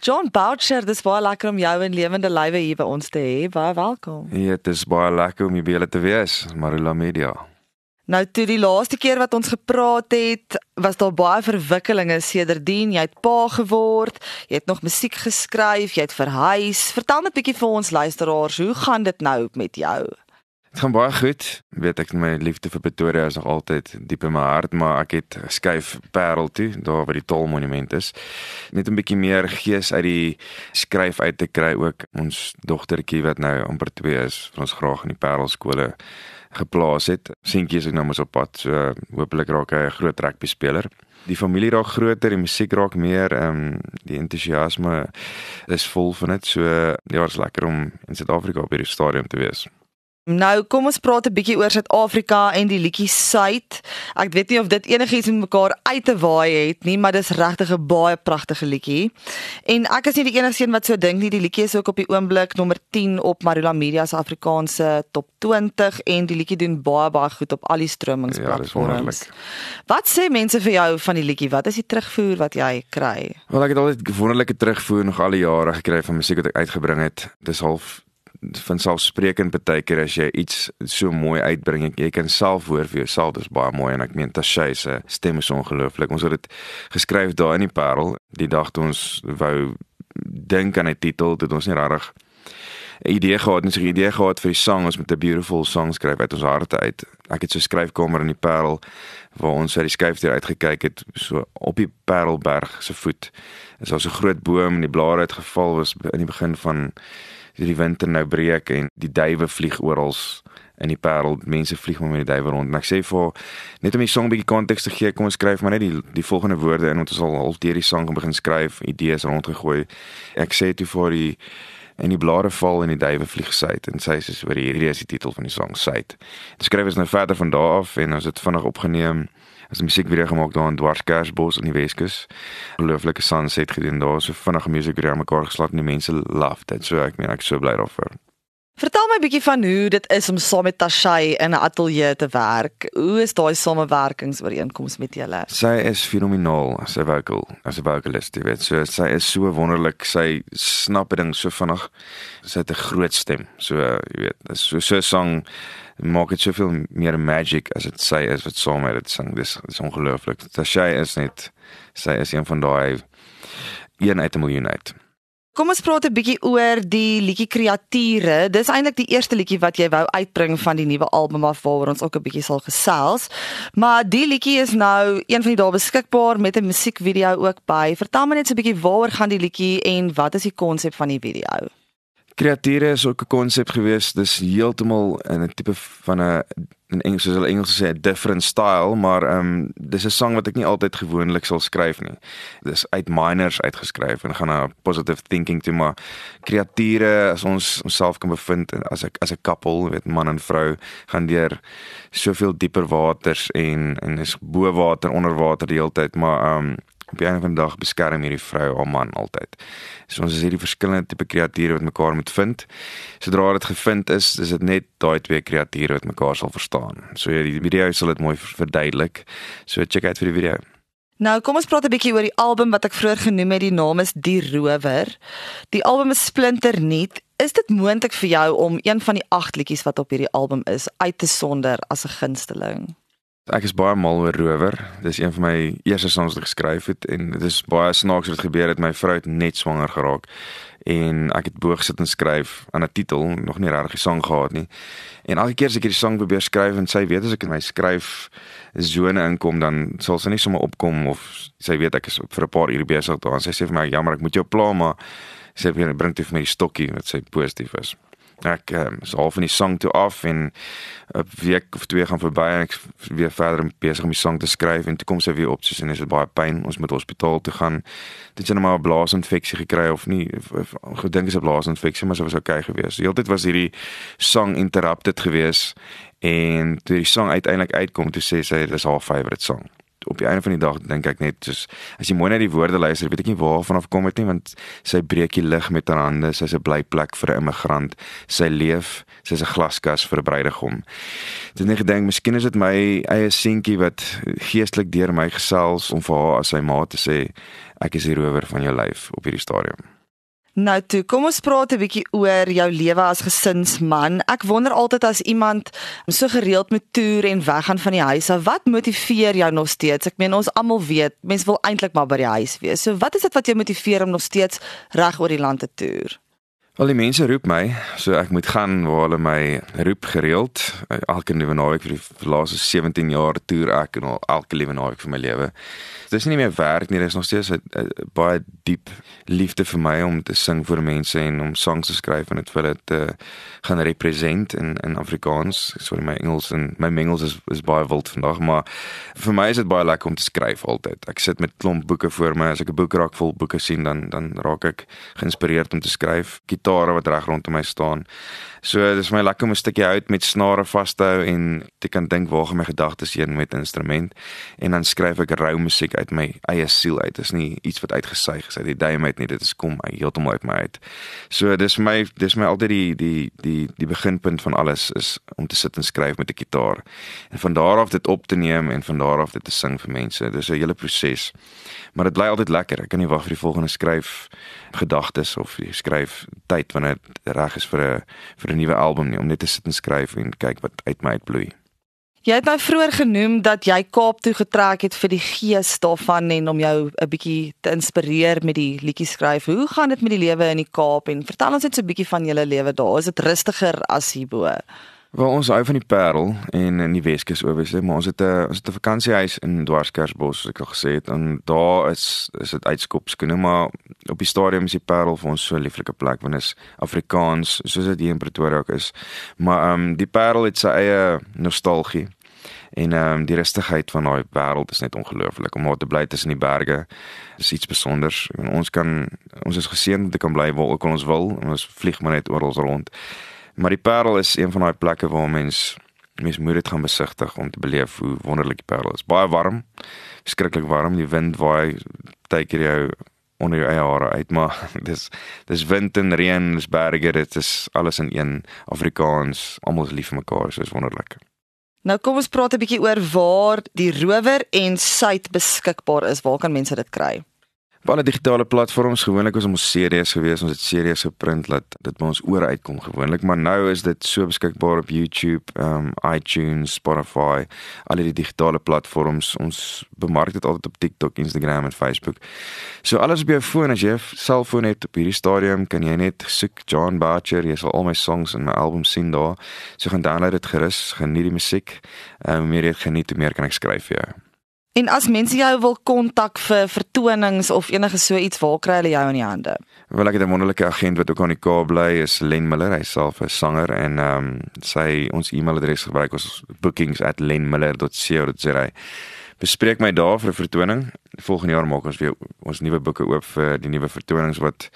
John Boucher, dis baie lekker om jou in lewende lywe hier by ons te hê. Baie welkom. Ja, dit is baie lekker om hier by julle te wees, Marula Media. Nou toe die laaste keer wat ons gepraat het, was daar baie verwikkelinge sedertdien. Jy het pa geword, jy het nog musiek geskryf, jy het verhuis. Vertel net 'n bietjie vir ons luisteraars, hoe gaan dit nou met jou? Dit gaan baie goed. Weet ek my liefde vir Pretoria is nog altyd diep in my hart, maar ek het skuif Parel toe, daar waar die tolmonument is. Net 'n bietjie meer gees uit die skryf uit te kry ook. Ons dogtertjie wat nou amper 2 is, vir ons graag in die Parel skole geplaas het. Seentjie is ek nou mos op pad, so hopelik raak hy 'n groot rugby speler. Die familie raak groter, die musiek raak meer, ehm um, die entoesiasme is vol van dit. So ja, dit is lekker om in Suid-Afrika op hierdie stadium te wees. Nou kom ons praat 'n bietjie oor Suid-Afrika en die liedjie Suid. Ek weet nie of dit enigiets met mekaar uit te waai het nie, maar dis regtig 'n baie pragtige liedjie. En ek is nie die enigste een wat so dink nie. Die liedjie is ook op die oomblik nommer 10 op Marula Media se Afrikaanse top 20 en die liedjie doen baie baie goed op al die stromingsplatforms. Ja, wat sê mense vir jou van die liedjie? Wat is die terugvoer wat jy kry? Wel ek het altyd wonderlike terugvoer nog al die jare gekry van musiek wat ek uitgebring het. Dis half van selfsprekend baie keer as jy iets so mooi uitbring jy, jy kan self hoor vir jouself dis baie mooi en ek meen Tashay se stem is ongelooflik. Ons het dit geskryf daar in die Parel die dag toe ons wou dink aan 'n titel dit ons nie regtig 'n idee gehad en 'n idee gehad vir die sang. Ons met 'n beautiful song skryf uit ons harte uit. Ek het so skryfkamer in die Parel waar ons uit die skuifdeur uitgekyk het so op die Parelberg se voet is daar so 'n groot boom en die blare het geval was in die begin van die winter nou breek en die duwe vlieg oral in die Parel. Mense vlieg maar met die duwe rond. En ek sê vir net om die song bietjie konteks te gee, kom ons skryf maar net die die volgende woorde in want ons al half deur die sang begin skryf, idees rondgegooi. Ek sê toe vir die en die blare val en die duwe vlieg suid en sy sê oor hierdie is die titel van die song suid. Dit skryf ons nou verder van daar af en ons het vinnig opgeneem as 'n musiekvideo gemaak daar in Dwarskersbos in die Weskus. Ongelooflike sunset gedoen daar, so vinnige musiekvideo mekaar geslaap en die mense love dit. So ek meen ek is so bly daarvoor. Vertel my 'n bietjie van hoe dit is om saam met Tashay in 'n ateljee te werk. Hoe is daai samewerkingsooreenkoms met julle? Sy is fenomenaal as 'n vocal, as 'n vocalist, jy weet. So sy is so wonderlik. Sy snap ding so vinnig. Sy het 'n groot stem. So jy weet, so so 'n song maak dit soveel meer magic as dit sy is wat saam met dit sing. Dis is ongelooflik. Tashay is net sy is een van daai een uit 'n miljoen uit. Kom ons praat 'n bietjie oor die liedjie Kreature. Dis eintlik die eerste liedjie wat jy wou uitbring van die nuwe album af waaroor ons ook 'n bietjie sal gesels. Maar die liedjie is nou een van die dae beskikbaar met 'n musiekvideo ook by. Vertel my net so 'n bietjie waaroor gaan die liedjie en wat is die konsep van die video? Kreature is ook 'n konsep gewees. Dis heeltemal in 'n tipe van 'n in Engels soos hulle Engels sê different style, maar ehm um, dis 'n sang wat ek nie altyd gewoonlik sal skryf nie. Dis uit minors uitgeskryf en gaan na positive thinking toe maar kreature as ons onsself kan bevind as ek as 'n koppel, weet man en vrou gaan deur soveel dieper waters en en is bo water onder water die hele tyd, maar ehm um, op die einde van die dag beskerm hierdie vrou haar man altyd. So ons is hierdie verskillende tipe kreature wat mekaar moet vind. Sodra dit gevind is, is dit net daai twee kreature wat mekaar sal verstaan. So ja, die video sal dit mooi verduidelik. So check uit vir die video. Nou, kom ons praat 'n bietjie oor die album wat ek vroeër genoem het. Die naam is Die Rower. Die album is splinter nuut. Is dit moontlik vir jou om een van die 8 liedjies wat op hierdie album is uit te sonder as 'n gunsteling? Ek is baie mal oor Rower. Dis een van my eerste songs wat ek geskryf het en dit is baie snaaks wat gebeur het. My vrou het net swanger geraak en ek het bo gesit en skryf aan 'n titel, nog nie regtig die sang gehad nie. En elke keer as ek hierdie sang probeer skryf en sy weet as ek in my skryf sone inkom dan sal sy nie sommer opkom of sy weet ek is vir 'n paar ure besig daar. Sy sê vir my jammer, ek moet jou pla maar sy bring dit vir my stokkie wat sy positief is ek um, is half in die sang toe af en 'n week of twee gaan verby en ek weer verder besig om die sang te skryf en toe kom sy weer op soos en is dit baie pyn ons moet hospitaal toe gaan. Dit het net maar 'n blaasinfeksie gekry of nie gedink is 'n blaasinfeksie maar sy was okay geweest. Die hele tyd was hierdie sang interrupted geweest en toe die sang uiteindelik uitkom toe sê sy dis haar favourite sang op die einde van die dag dink ek net soos as jy mooi na die woorde luister, weet ek nie waarvan af kom dit nie want sy breek die lig met haar hande, sy's 'n blyplek vir 'n immigrant. Sy leef, sy's 'n glaskas vir 'n bruidegom. Dit net gedink, miskien is dit my eie seentjie wat geestelik deur my gesels om vir haar as sy ma te sê ek is die rower van jou lyf op hierdie stadium. Nou toe, kom ons praat 'n bietjie oor jou lewe as gesinsman. Ek wonder altyd as iemand so gereeld met toer en weggaan van die huis, wat motiveer jou nog steeds? Ek meen ons almal weet, mense wil eintlik maar by die huis wees. So wat is dit wat jou motiveer om nog steeds reg oor die land te toer? Al die mense roep my, so ek moet gaan waar hulle my roep gereeld. Elke nuwe naweek vir die laaste 17 jaar toer ek en al elke liewe naweek vir my lewe dis nie meer werk nie, dis nog steeds 'n baie diep liefde vir my om te sing vir mense en om songs te skryf en dit vir hulle te gaan represent in in Afrikaans. Sorry my Engels en my Engels is is baie wild vandag, maar vir my is dit baie lekker om te skryf altyd. Ek sit met klomp boeke voor my. As ek 'n boek raak vol boeke sien, dan dan raak ek geïnspireerd om te skryf. Gitare wat reg rondom my staan. So dis my lekker om 'n stukkie hout met snare vas te hou en te kan dink waar gaan my gedagtes heen met instrument en dan skryf ek rou musiek uit my eie siel uit. Dit is nie iets wat uitgesuig is uit die duim uit nie. Dit is kom heeltemal uit my uit. So dis vir my dis my altyd die die die die beginpunt van alles is om te sit en skryf met 'n gitaar. En van daar af dit op te neem en van daar af dit te sing vir mense. Dis 'n hele proses. Maar dit bly altyd lekker. Ek kan nie wag vir die volgende skryf gedagtes of skryf tyd wanneer dit reg is vir 'n vir 'n nuwe album nie om net te sit en skryf en kyk wat uit my uitbloei. Jy het nou vroeër genoem dat jy Kaap toe getrek het vir die gees daarvan en om jou 'n bietjie te inspireer met die liedjie skryf. Hoe gaan dit met die lewe in die Kaap en vertel ons net so 'n bietjie van julle lewe daar. Is dit rustiger as hierbo? Waar ons hou van die Parel en in die Weskus obviously, maar ons het 'n ons het 'n vakansiehuis in Dwarskersbos, soos ek al gesê het, en daar is is dit uitskopskoene, maar op die stadium is die Parel vir ons so 'n lieflike plek want dit is Afrikaans, soos dit hier in Pretoria ook is. Maar ehm um, die Parel het sy eie nostalgie en ehm um, die rustigheid van daai wêreld is net ongelooflik om daar te bly tussen die berge. Dis iets spesiaals. Ons kan ons is geseën dat ek kan bly waar ook ons wil. Ons vlieg maar net oral rond. Maar die Parel is een van daai plekke waar mens mens moet dit gaan besigtig om te beleef hoe wonderlik die Parel is. Baie warm, skrikkelik warm, die wind waai teiker jou onder jou eie hare uit, maar dis dis wind en reën, dis berge, dit is alles in een Afrikaans, almal is lief vir mekaar, so is wonderlik. Nou kom ons praat 'n bietjie oor waar die rower en suid beskikbaar is. Waar kan mense dit kry? Alle digitale platforms gewoonlik is ons series gewees, ons het series geprint dat dit by ons oor uitkom gewoonlik, maar nou is dit so beskikbaar op YouTube, um iTunes, Spotify, al die digitale platforms. Ons bemark dit altyd op TikTok, Instagram en Facebook. So alles op jou foon as jy 'n selfoon het op hierdie stadium, kan jy net soek John Butcher, jy sal al my songs en my album sien daar. So gaan download dit gerus, geniet die musiek. Um meer jy geniet, meer kan ek skryf vir jou. En as mense jou wil kontak vir vertonings of enige so iets, waar kry hulle jou in die hande? Wel ek het 'n wonderlike agent wat ook aan die Kaap bly, is Len Miller, hy self 'n sanger en ehm um, sy ons e-mailadres gebruik ons bookings@lenmiller.co.za. Bespreek my daar vir 'n vertoning. Volgende jaar maak ons weer ons nuwe boeke oop vir die nuwe vertonings wat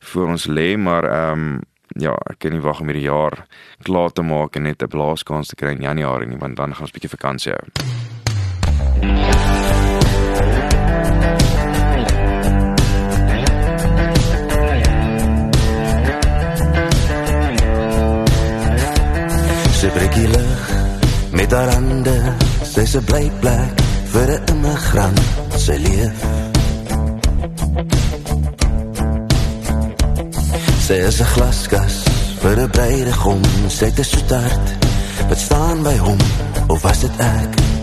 voor ons lê, maar ehm um, ja, ek kan nie wag om hierdie jaar klaar te maak en net 'n blaaskans te kry in Januarie nie, want dan gaan ons 'n bietjie vakansie hou. Sy breek die lig met haar hande Sy is een blijkplek vir een immigrant Sy leef Sy is een glaskas vir een breidegom Sy het een soetart wat staan by hom Of was dit ek?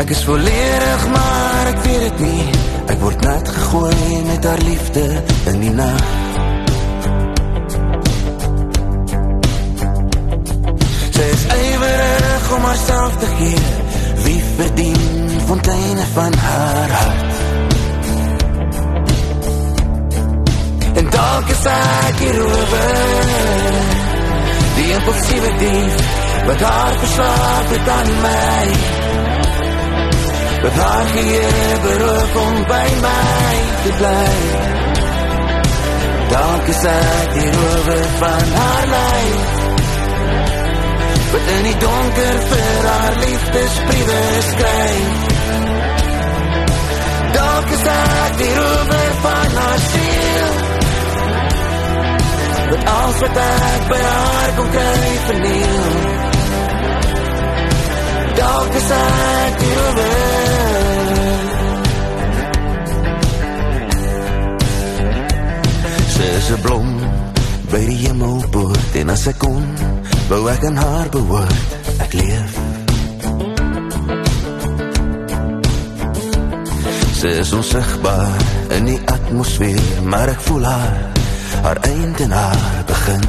Ek is volledig maar ek weet het nie. Ek word net gegooi met haar liefde in die nacht. Om haarself te gee. Wie verdien fonteine van haar hart? En dalk is ek die rover Die impulsieve dief Wat haar verslaaf het aan my Wat haar gee beroep om by my te bly Dalk is ek die rover van haar lijf. Wat Wat in die donker vir haar liefdesbriewe skryf Dalk is ek die rover van haar siel Wat als wat ek by haar kom kry verniel by die hemelpoort En as ek kon, wou ek aan haar behoort. Ek leef. Sy is onsigbaar in die atmosfeer Maar ek voel haar, haar eind en haar begin.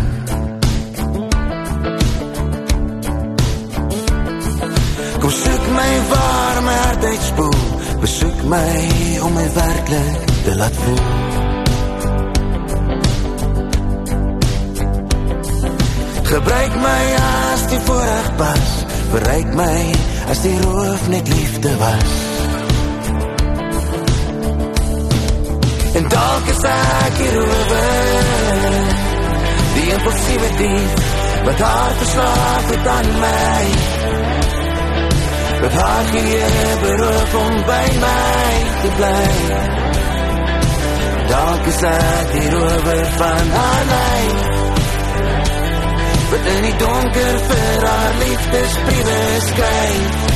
Kom soek my waar my hart uitspoel Besoek my om my werkelijk te laat voel Gebruik my as die voorrecht pas Bereik my as die roof net liefde was. En dalk is ek die rover Die impulsieve dief Wat haar verslaaf het aan my. Wat haar gee beroof om by my te bly. Dalk is ek die rover van haar Wat in die donker vir haar liefdesbriewe skryf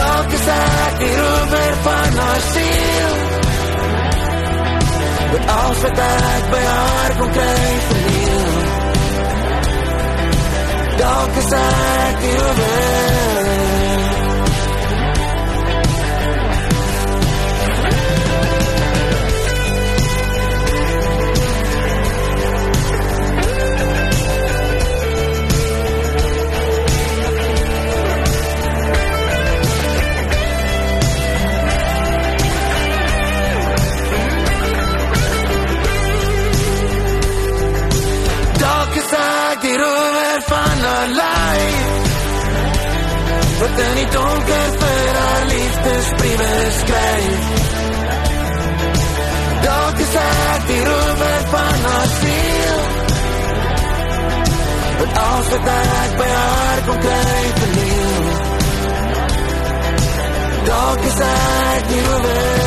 Dalk is ek die rover van haar siel Wat als wat ek by haar kon kry verniel. Dalk is ek die rover ek die rover van haar lijf Wat in die donker vir haar liefdesbriewe skryf Dalk is ek die rover van haar siel Wat als wat ek by haar kon kry verniel Dalk is ek die rover